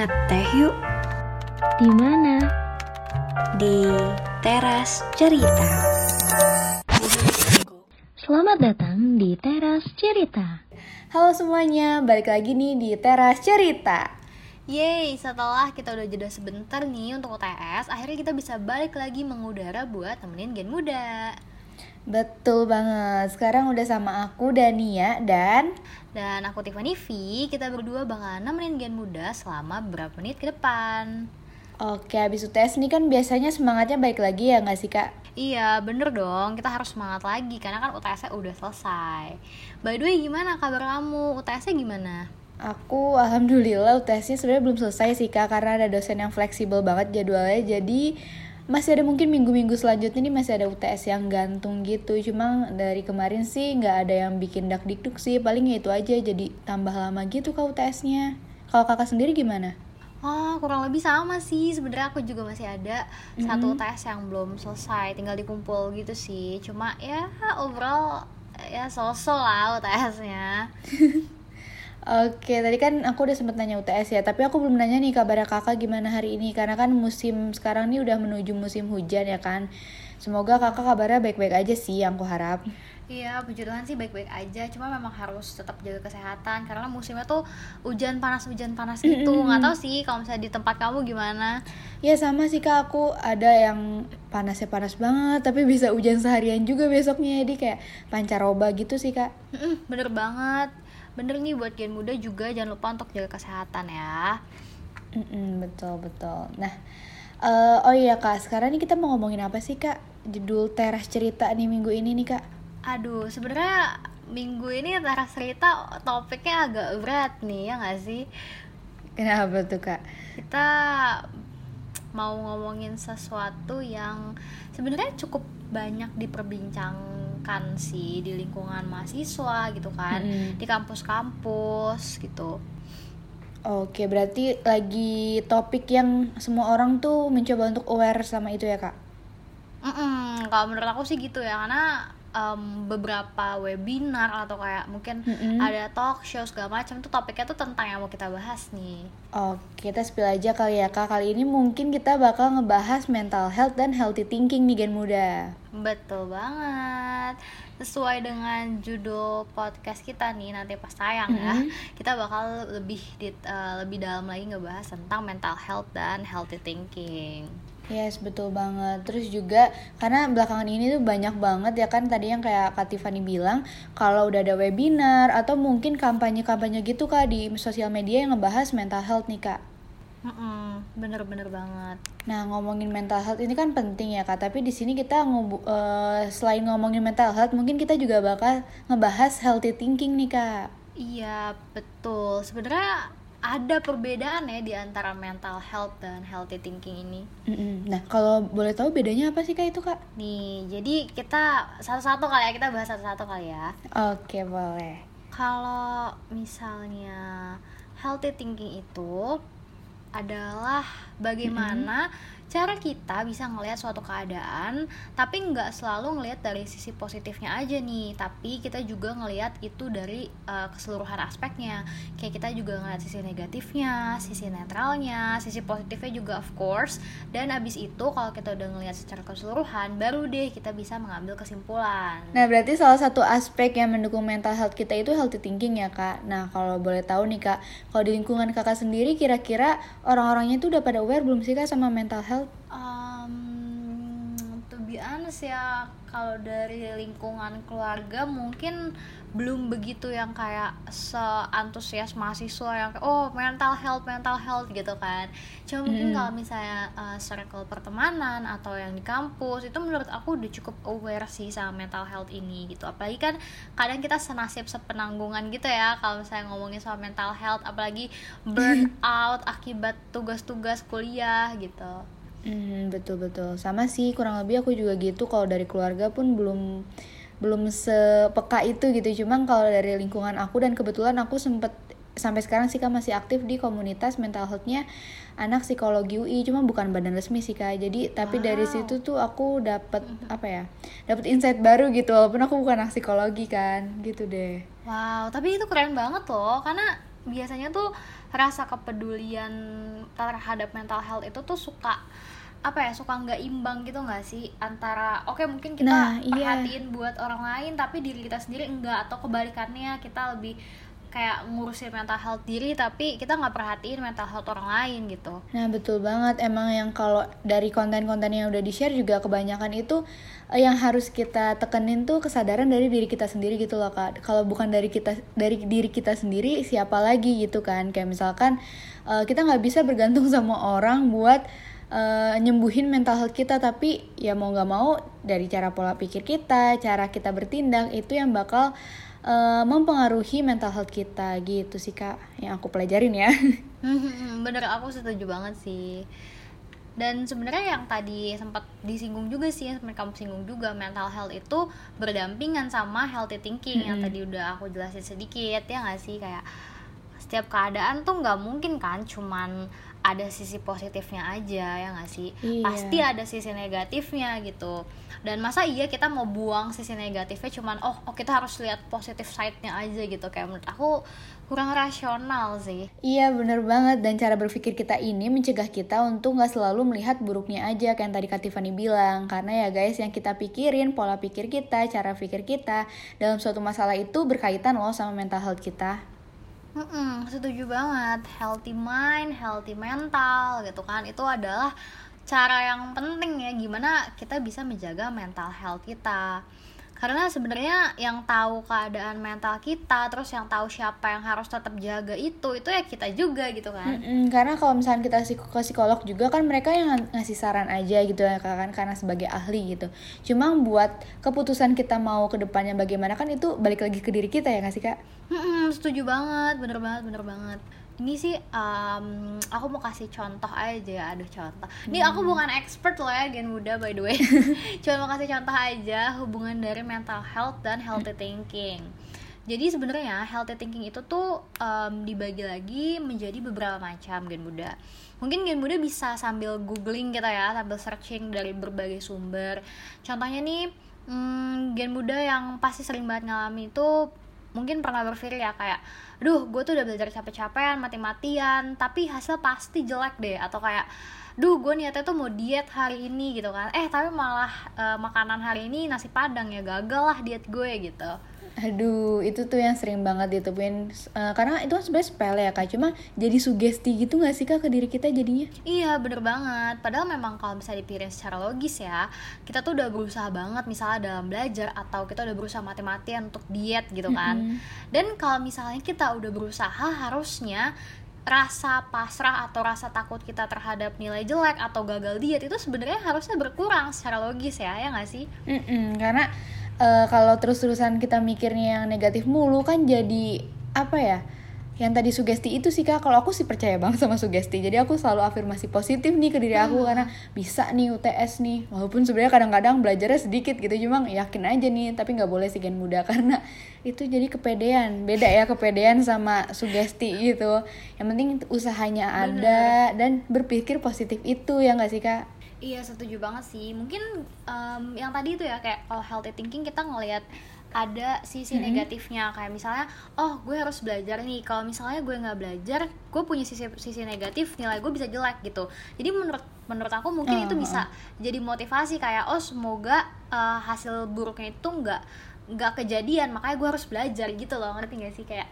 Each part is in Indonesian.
Ngeteh yuk Di mana? di teras cerita. Selamat datang di Teras Cerita. Halo semuanya, balik lagi nih di Teras Cerita. Yeay, setelah kita udah jeda sebentar nih untuk UTS, akhirnya kita bisa balik lagi mengudara buat temenin Gen Muda. Betul banget, sekarang udah sama aku Dania dan Dan aku Tiffany V, kita berdua bakalan nemenin Gen Muda selama beberapa menit ke depan. Oke, habis UTS nih kan biasanya semangatnya baik lagi ya nggak sih kak? Iya, bener dong, kita harus semangat lagi karena kan UTS-nya udah selesai. By the way, gimana kabar kamu? UTS-nya gimana? Aku alhamdulillah UTS-nya sebenarnya belum selesai sih kak karena ada dosen yang fleksibel banget jadwalnya jadi masih ada mungkin minggu-minggu selanjutnya nih masih ada UTS yang gantung gitu cuma dari kemarin sih nggak ada yang bikin dak dikduk sih paling ya itu aja jadi tambah lama gitu kak UTS-nya kalau kakak sendiri gimana? Oh, kurang lebih sama sih. Sebenarnya aku juga masih ada satu UTS yang belum selesai, tinggal dikumpul gitu sih. Cuma ya overall ya sosok lah UTS-nya. Oke, tadi kan aku udah sempet nanya UTS ya, tapi aku belum nanya nih kabar kakak gimana hari ini, karena kan musim sekarang nih udah menuju musim hujan ya kan. Semoga kakak kabarnya baik-baik aja sih, yang aku harap. Iya, puji Tuhan sih baik-baik aja. Cuma memang harus tetap jaga kesehatan karena musimnya tuh hujan panas hujan panas gitu. Nggak tahu sih kalau misalnya di tempat kamu gimana. Ya sama sih kak, aku ada yang panasnya panas banget, tapi bisa hujan seharian juga besoknya, jadi kayak pancaroba gitu sih kak. Bener banget. Bener nih buat gen muda juga jangan lupa untuk jaga kesehatan ya. Mm-mm, betul betul. Nah, eh, oh iya kak, sekarang nih kita mau ngomongin apa sih kak? Judul teras cerita nih minggu ini nih kak. Aduh, sebenarnya minggu ini teras cerita topiknya agak berat nih ya nggak sih? Kenapa tuh kak? Kita mau ngomongin sesuatu yang sebenarnya cukup banyak diperbincangkan sih di lingkungan mahasiswa gitu kan, Mm-mm. di kampus-kampus gitu. Oke, berarti lagi topik yang semua orang tuh mencoba untuk aware sama itu ya kak? Mm-mm, kalau menurut aku sih gitu ya karena em, beberapa webinar atau kayak mungkin Mm-mm. ada talk show segala macam tuh topiknya tuh tentang yang mau kita bahas nih. Oke, kita spill aja kali ya kak. Kali ini mungkin kita bakal ngebahas mental health dan healthy thinking nih Gen Muda. Betul banget. Sesuai dengan judul podcast kita nih nanti pas tayang ya, kita bakal lebih di, eh, lebih dalam lagi ngebahas tentang mental health dan healthy thinking. Yes, betul banget. Terus juga karena belakangan ini tuh banyak banget ya kan tadi yang kayak Kak Tiffany bilang kalau udah ada webinar atau mungkin kampanye-kampanye gitu kak di sosial media yang ngebahas mental health nih kak. Bener-bener banget. Nah ngomongin mental health ini kan penting ya kak. Tapi di sini kita ngobu- eh, selain ngomongin mental health mungkin kita juga bakal ngebahas healthy thinking nih kak. Iya betul. Sebenarnya ada perbedaan ya di antara mental health dan healthy thinking ini. Nah kalau boleh tahu bedanya apa sih kak itu kak? Nih, jadi kita satu-satu kali ya, kita bahas satu-satu kali ya. Oke boleh. Kalau misalnya healthy thinking itu adalah bagaimana cara kita bisa ngelihat suatu keadaan tapi nggak selalu ngelihat dari sisi positifnya aja nih tapi kita juga ngelihat itu dari uh, keseluruhan aspeknya kayak kita juga ngelihat sisi negatifnya sisi netralnya sisi positifnya juga of course dan abis itu kalau kita udah ngelihat secara keseluruhan baru deh kita bisa mengambil kesimpulan Nah, berarti salah satu aspek yang mendukung mental health kita itu healthy thinking ya, Kak. Nah, kalau boleh tahu nih, Kak, kalau di lingkungan Kakak sendiri kira-kira orang-orangnya itu udah pada aware belum sih, Kak, sama mental health? Um, to be honest ya kalau dari lingkungan keluarga mungkin belum begitu yang kayak seantusias mahasiswa yang kayak, oh mental health mental health gitu kan. Cuma mungkin Mm. kalau misalnya uh, circle pertemanan atau yang di kampus itu menurut aku udah cukup aware sih sama mental health ini gitu. Apalagi kan kadang kita senasib sepenanggungan gitu ya kalau misalnya ngomongin soal mental health apalagi burn out akibat tugas-tugas kuliah gitu Hmm, betul betul. Sama sih, kurang lebih aku juga gitu. Kalau dari keluarga pun belum belum sepeka itu gitu. Cuma kalau dari lingkungan aku dan kebetulan aku sempet sampai sekarang sih kak masih aktif di komunitas mental healthnya anak psikologi UI cuma bukan badan resmi sih kak jadi tapi dari Wow. situ tuh aku dapat apa ya dapat insight baru gitu walaupun aku bukan anak psikologi kan gitu deh Wow, tapi itu keren banget loh, karena biasanya tuh rasa kepedulian terhadap mental health itu tuh suka apa ya suka nggak imbang gitu nggak sih antara oke mungkin kita Nah, iya. perhatiin buat orang lain tapi diri kita sendiri enggak atau kebalikannya kita lebih kayak ngurusin mental health diri tapi kita nggak perhatiin mental health orang lain gitu Nah betul banget emang yang kalau dari konten-konten yang udah di share juga kebanyakan itu eh, yang harus kita tekenin tuh kesadaran dari diri kita sendiri gitu loh kak. Kalau bukan dari kita dari diri kita sendiri siapa lagi gitu kan? Kayak misalkan eh, kita nggak bisa bergantung sama orang buat eh, nyembuhin mental health kita tapi ya mau nggak mau dari cara pola pikir kita, cara kita bertindak itu yang bakal eh, mempengaruhi mental health kita gitu sih kak yang aku pelajarin ya. bener aku setuju banget sih. Dan sebenarnya yang tadi sempat disinggung juga sih yang sempat kamu singgung juga mental health itu berdampingan sama healthy thinking yang tadi udah aku jelasin sedikit ya nggak sih? Kayak setiap keadaan tuh nggak mungkin kan cuman ada sisi positifnya aja ya nggak sih? Iya. pasti ada sisi negatifnya gitu. Dan masa iya kita mau buang sisi negatifnya cuman oh, oh kita harus lihat positif side-nya aja gitu. Kayak menurut aku kurang rasional sih. Iya bener banget. Dan cara berpikir kita ini mencegah kita untuk nggak selalu melihat buruknya aja kayak yang tadi Kak Tiffany bilang. Karena ya guys yang kita pikirin pola pikir kita cara pikir kita dalam suatu masalah itu berkaitan loh sama mental health kita Mm-mm, setuju banget. Healthy mind, healthy mental gitu kan. Itu adalah cara yang penting ya gimana kita bisa menjaga mental health kita. Karena sebenarnya yang tahu keadaan mental kita, terus yang tahu siapa yang harus tetap jaga itu, itu ya kita juga gitu kan. Mm-mm, karena kalau misalnya kita psik- ke psikolog juga kan mereka yang ng- ngasih saran aja gitu ya kan karena sebagai ahli gitu cuma buat keputusan kita mau ke depannya bagaimana kan itu balik lagi ke diri kita ya nggak sih kak Mm-mm, setuju banget, bener banget, bener banget. Ini sih, em, aku mau kasih contoh aja ya, aduh contoh. Ini aku bukan expert loh ya, gen muda by the way. Cuma mau kasih contoh aja hubungan dari mental health dan healthy thinking. Jadi sebenarnya healthy thinking itu tuh em, dibagi lagi menjadi beberapa macam gen muda. Mungkin gen muda bisa sambil googling kita ya, sambil searching dari berbagai sumber. Contohnya nih, hmm, gen muda yang pasti sering banget ngalami itu mungkin pernah berpikir ya kayak duh gue tuh udah belajar capek-capekan mati-matian tapi hasil pasti jelek deh atau kayak duh gue niatnya tuh mau diet hari ini gitu kan. Eh tapi malah eh, makanan hari ini nasi padang ya gagal lah diet gue gitu. Aduh, itu tuh yang sering banget ditemuin Eh, Karena itu kan sebenarnya sepele ya kak. Cuma jadi sugesti gitu gak sih kak ke diri kita jadinya? Iya bener banget. Padahal memang kalau misalnya dipikirin secara logis ya Kita tuh udah berusaha banget misalnya dalam belajar Atau kita udah berusaha mati-matian untuk diet gitu kan. Dan kalau misalnya kita udah berusaha harusnya rasa pasrah atau rasa takut kita terhadap nilai jelek atau gagal diet itu sebenarnya harusnya berkurang secara logis ya ya nggak sih Mm-mm, karena eh, kalau terus-terusan kita mikirnya yang negatif mulu kan jadi apa ya? Yang tadi sugesti itu sih kak, kalau aku sih percaya banget sama sugesti. Jadi aku selalu afirmasi positif nih ke diri aku karena bisa nih UTS nih. Walaupun sebenarnya kadang-kadang belajarnya sedikit gitu, cuma yakin aja nih. Tapi nggak boleh sih gen muda karena itu jadi kepedean. Beda ya kepedean sama sugesti gitu. Yang penting usahanya ada dan berpikir positif itu ya nggak sih kak? Iya setuju banget sih. Mungkin em, yang tadi itu ya kayak kalau healthy thinking kita ngelihat ada sisi negatifnya. Kayak misalnya oh gue harus belajar nih. Kalau misalnya gue nggak belajar gue punya sisi sisi negatif nilai gue bisa jelek gitu. Jadi menurut menurut aku mungkin Oh, itu bisa jadi motivasi kayak oh semoga eh, hasil buruknya itu nggak nggak kejadian. Makanya gue harus belajar gitu loh. Ngerti gak sih? Kayak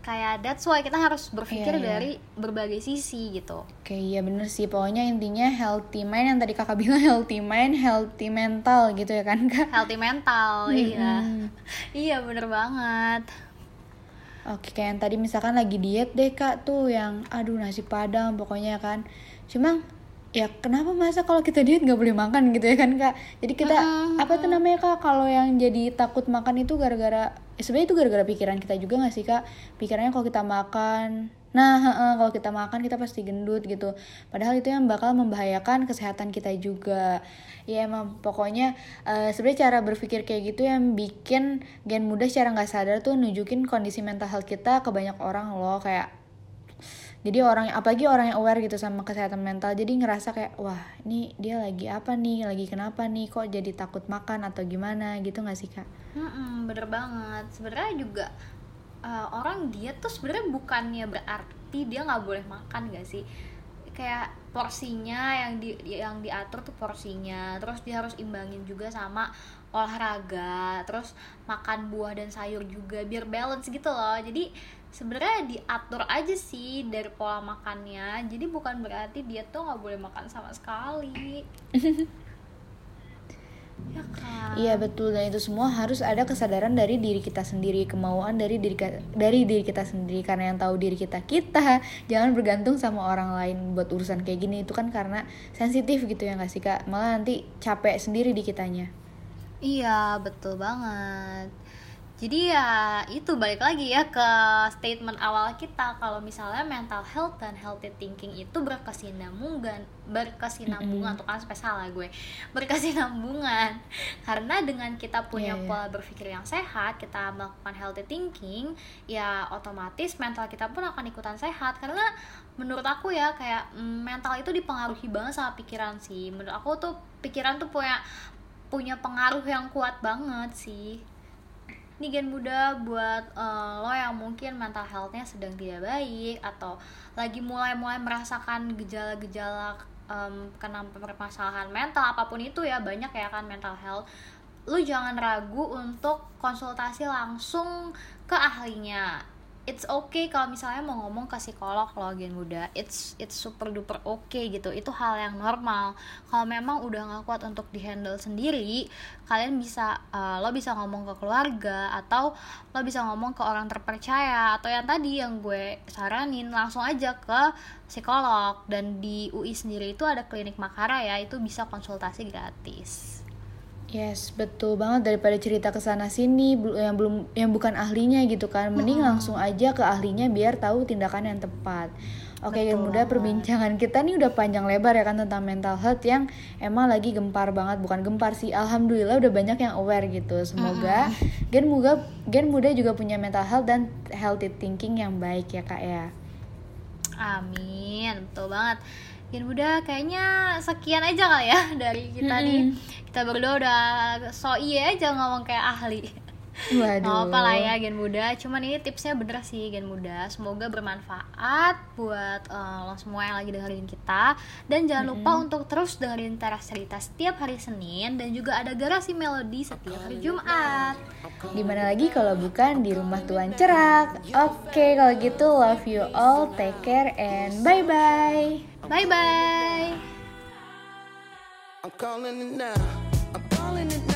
kayak that's why kita harus berpikir Iya, iya. dari berbagai sisi gitu Oke, iya bener sih. Pokoknya intinya healthy mind yang tadi kakak bilang healthy mind, healthy mental gitu ya kan kak? healthy mental iya iya bener banget Oke, kayak yang tadi misalkan lagi diet deh kak tuh yang aduh nasi padang pokoknya kan. Cuma ya kenapa masa kalau kita diet nggak boleh makan gitu ya kan kak? Jadi kita apa tuh namanya kak kalau yang jadi takut makan itu gara-gara eh, sebenarnya itu gara-gara pikiran kita juga nggak sih kak? Pikirannya kalau kita makan Nah, heeh, kalau kita makan kita pasti gendut gitu. Padahal itu yang bakal membahayakan kesehatan kita juga. Ya emang pokoknya eh, sebenarnya cara berpikir kayak gitu yang bikin gen muda secara nggak sadar tuh nunjukin kondisi mental health kita ke banyak orang loh kayak jadi orang apalagi orang yang aware gitu sama kesehatan mental jadi ngerasa kayak wah ini dia lagi apa nih? Lagi kenapa nih? Kok jadi takut makan atau gimana? Gitu nggak sih kak? Mm-mm, bener banget. Sebenarnya juga uh, orang diet tuh sebenarnya bukannya berarti dia nggak boleh makan gak sih? Kayak porsinya yang di yang diatur tuh porsinya terus dia harus imbangin juga sama olahraga terus makan buah dan sayur juga biar balance gitu loh. Jadi sebenarnya diatur aja sih dari pola makannya. Jadi bukan berarti dia tuh nggak boleh makan sama sekali. Ya kan? Iya betul. Dan itu semua harus ada kesadaran dari diri kita sendiri kemauan dari diri dari diri kita sendiri. Karena yang tahu diri kita kita. Jangan bergantung sama orang lain buat urusan kayak gini. Itu kan karena sensitif gitu ya nggak sih kak? Malah nanti capek sendiri di kitanya iya betul banget. Jadi ya itu balik lagi ya ke statement awal kita. Kalau misalnya mental health dan healthy thinking itu berkesinambungan berkesinambungan mm -hmm. tuh kan spesial lah gue. Berkesinambungan. Karena dengan kita punya yeah, yeah. pola berpikir yang sehat kita melakukan healthy thinking ya otomatis mental kita pun akan ikutan sehat. Karena menurut aku ya kayak mm, mental itu dipengaruhi banget sama pikiran sih. Menurut aku tuh pikiran tuh punya punya pengaruh yang kuat banget sih. Ini gen muda buat uh, lo yang mungkin mental healthnya sedang tidak baik atau lagi mulai-mulai merasakan gejala-gejala um, kena permasalahan mental apa pun itu ya banyak ya kan mental health lu jangan ragu untuk konsultasi langsung ke ahlinya it's okay kalau misalnya mau ngomong ke psikolog lo gen muda it's it's super duper oke okay gitu. Itu hal yang normal. Kalau memang udah nggak kuat untuk dihandle sendiri kalian bisa uh, lo bisa ngomong ke keluarga atau lo bisa ngomong ke orang terpercaya atau yang tadi yang gue saranin. Langsung aja ke psikolog. Dan di UI sendiri itu ada klinik Makara ya. Itu bisa konsultasi gratis Yes, betul banget daripada cerita ke sana sini yang belum yang bukan ahlinya gitu kan. Mending hmm. langsung aja ke ahlinya biar tahu tindakan yang tepat. Oke, yang mudah perbincangan kita nih udah panjang lebar ya kan tentang mental health yang emang lagi gempar banget, bukan gempar sih. Alhamdulillah udah banyak yang aware gitu. Semoga hmm. gen muda gen muda juga punya mental health dan healthy thinking yang baik ya, Kak ya. Amin, betul banget. Gen muda kayaknya sekian aja kali ya dari kita hmm. nih kita berdua udah so iya aja ngomong kayak ahli Waduh. Gak apa lah ya gen muda Cuman ini tipsnya bener sih gen muda Semoga bermanfaat buat uh, lo semua yang lagi dengerin kita Dan jangan mm -hmm. lupa untuk terus dengerin Teras Cerita setiap hari Senin Dan juga ada Garasi Melodi setiap hari Jumat Di mana lagi kalau bukan di rumah Tuan Cerak Oke kalau gitu love you all Take care and bye bye Bye bye I'm calling it now. I'm calling it now.